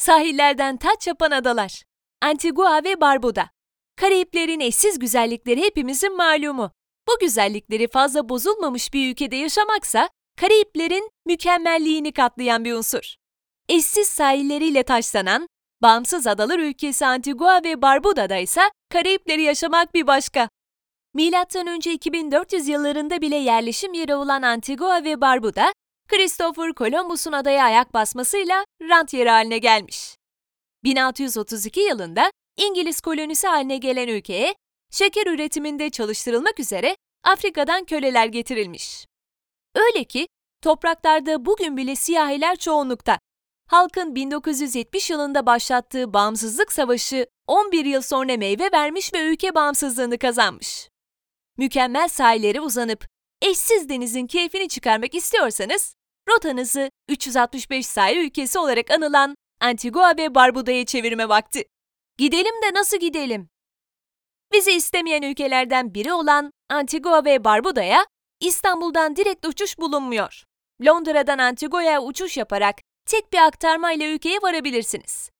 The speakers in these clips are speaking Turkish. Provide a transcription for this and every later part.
Sahillerden taç yapan adalar. Antigua ve Barbuda. Karayiplerin eşsiz güzellikleri hepimizin malumu. Bu güzellikleri fazla bozulmamış bir ülkede yaşamaksa Karayiplerin mükemmelliğini katlayan bir unsur. Eşsiz sahilleriyle taşlanan, bağımsız adalar ülkesi Antigua ve Barbuda'da ise Karayipleri yaşamak bir başka. Milattan önce 2400 yıllarında bile yerleşim yeri olan Antigua ve Barbuda, Christopher Columbus'un adaya ayak basmasıyla rant yeri haline gelmiş. 1632 yılında İngiliz kolonisi haline gelen ülkeye şeker üretiminde çalıştırılmak üzere Afrika'dan köleler getirilmiş. Öyle ki topraklarda bugün bile siyahiler çoğunlukta. Halkın 1970 yılında başlattığı bağımsızlık savaşı 11 yıl sonra meyve vermiş ve ülke bağımsızlığını kazanmış. Mükemmel sahilleri uzanıp eşsiz denizin keyfini çıkarmak istiyorsanız rotanızı 365 sahil ülkesi olarak anılan Antigua ve Barbuda'ya çevirme vakti. Gidelim de nasıl gidelim? Bizi istemeyen ülkelerden biri olan Antigua ve Barbuda'ya İstanbul'dan direkt uçuş bulunmuyor. Londra'dan Antigua'ya uçuş yaparak tek bir aktarma ile ülkeye varabilirsiniz.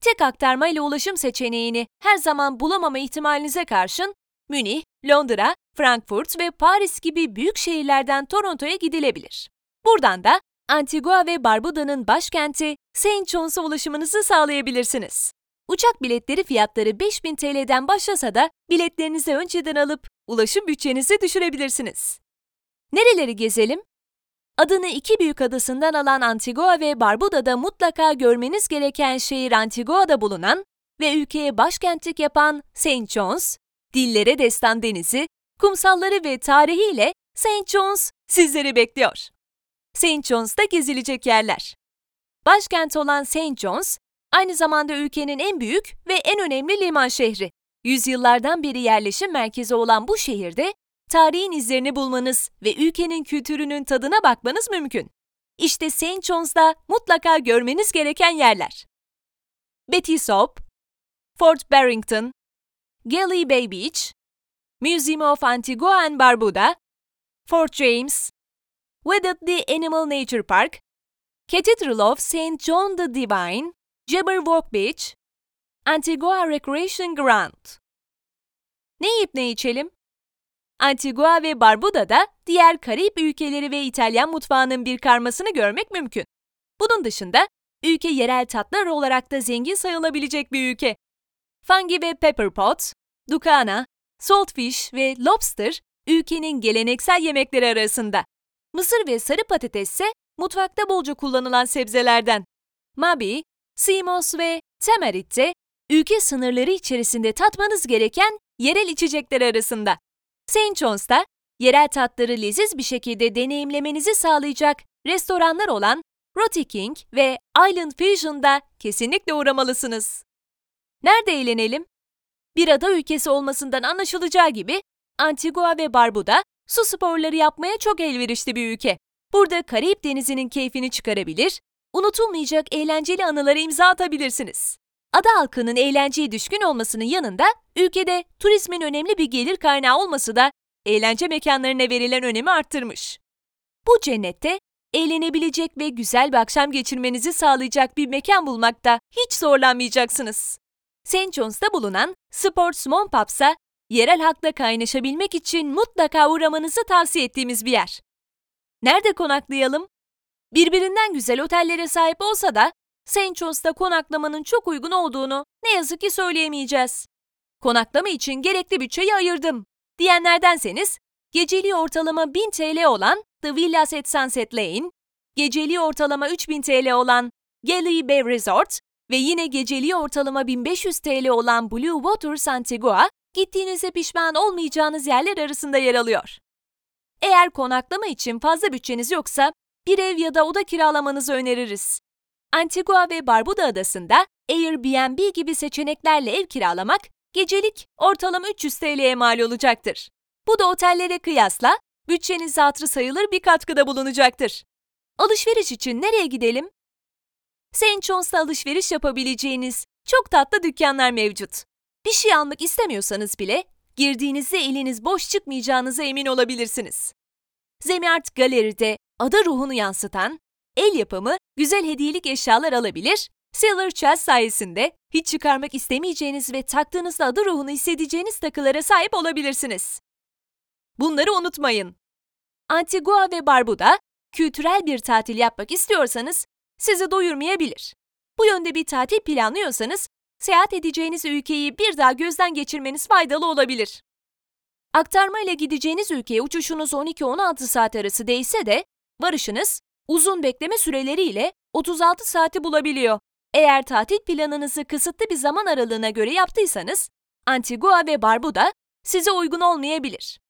Tek aktarma ile ulaşım seçeneğini her zaman bulamama ihtimalinize karşın Münih, Londra, Frankfurt ve Paris gibi büyük şehirlerden Toronto'ya gidilebilir. Buradan da Antigua ve Barbuda'nın başkenti Saint John's'a ulaşımınızı sağlayabilirsiniz. Uçak biletleri fiyatları 5000 TL'den başlasa da biletlerinizi önceden alıp ulaşım bütçenizi düşürebilirsiniz. Nereleri gezelim? Adını iki büyük adasından alan Antigua ve Barbuda'da mutlaka görmeniz gereken şehir Antigua'da bulunan ve ülkeye başkentlik yapan St. John's, dillere destan denizi, kumsalları ve tarihiyle St. John's sizleri bekliyor. St. John's'ta gezilecek yerler. Başkent olan St. John's, aynı zamanda ülkenin en büyük ve en önemli liman şehri. Yüzyıllardan beri yerleşim merkezi olan bu şehirde tarihin izlerini bulmanız ve ülkenin kültürünün tadına bakmanız mümkün. İşte St. John's'da mutlaka görmeniz gereken yerler. Betty Soap, Fort Barrington, Galley Bay Beach, Museum of Antigua and Barbuda, Fort James, Wedderly Animal Nature Park, Cathedral of St. John the Divine, Jabberwock Beach, Antigua Recreation Ground. Ne yiyip ne içelim? Antigua ve Barbuda'da diğer Karayip ülkeleri ve İtalyan mutfağının bir karmasını görmek mümkün. Bunun dışında ülke yerel tatlar olarak da zengin sayılabilecek bir ülke. Fungi ve pepper pot, ducana, saltfish ve lobster ülkenin geleneksel yemekleri arasında. Mısır ve sarı patates ise mutfakta bolca kullanılan sebzelerden. Mabi, simos ve tamarit de ülke sınırları içerisinde tatmanız gereken yerel içecekler arasında. St. John's'ta yerel tatları leziz bir şekilde deneyimlemenizi sağlayacak restoranlar olan Roti King ve Island Fusion'da kesinlikle uğramalısınız. Nerede eğlenelim? Bir ada ülkesi olmasından anlaşılacağı gibi Antigua ve Barbuda su sporları yapmaya çok elverişli bir ülke. Burada Karayip Denizi'nin keyfini çıkarabilir, unutulmayacak eğlenceli anılara imza atabilirsiniz. Ada halkının eğlenceye düşkün olmasının yanında ülkede turizmin önemli bir gelir kaynağı olması da eğlence mekanlarına verilen önemi arttırmış. Bu cennette eğlenebilecek ve güzel bir akşam geçirmenizi sağlayacak bir mekan bulmakta hiç zorlanmayacaksınız. St. John's'ta bulunan Sports Mon Pubs'a yerel halkla kaynaşabilmek için mutlaka uğramanızı tavsiye ettiğimiz bir yer. Nerede konaklayalım? Birbirinden güzel otellere sahip olsa da St. John's'ta konaklamanın çok uygun olduğunu ne yazık ki söyleyemeyeceğiz. Konaklama için gerekli bütçeyi ayırdım diyenlerdenseniz, geceliği ortalama 1000 TL olan The Villas at Sunset Lane, geceliği ortalama 3000 TL olan Galley Bay Resort ve yine geceliği ortalama 1500 TL olan Blue Waters Antigua, gittiğinizde pişman olmayacağınız yerler arasında yer alıyor. Eğer konaklama için fazla bütçeniz yoksa, bir ev ya da oda kiralamanızı öneririz. Antigua ve Barbuda adasında Airbnb gibi seçeneklerle ev kiralamak gecelik ortalama 300 TL'ye mal olacaktır. Bu da otellere kıyasla bütçeniz hatırı sayılır bir katkıda bulunacaktır. Alışveriş için nereye gidelim? St. John's'ta alışveriş yapabileceğiniz çok tatlı dükkanlar mevcut. Bir şey almak istemiyorsanız bile girdiğinizde eliniz boş çıkmayacağınıza emin olabilirsiniz. Zemiart Galeri'de ada ruhunu yansıtan, el yapımı güzel hediyelik eşyalar alabilir Silver Chest sayesinde hiç çıkarmak istemeyeceğiniz ve taktığınızda adı ruhunu hissedeceğiniz takılara sahip olabilirsiniz. Bunları unutmayın. Antigua ve Barbuda kültürel bir tatil yapmak istiyorsanız sizi doyurmayabilir. Bu yönde bir tatil planlıyorsanız seyahat edeceğiniz ülkeyi bir daha gözden geçirmeniz faydalı olabilir. Aktarma ile gideceğiniz ülkeye uçuşunuz 12-16 saat arası değse de varışınız uzun bekleme süreleriyle 36 saati bulabiliyor. Eğer tatil planınızı kısıtlı bir zaman aralığına göre yaptıysanız Antigua ve Barbuda size uygun olmayabilir.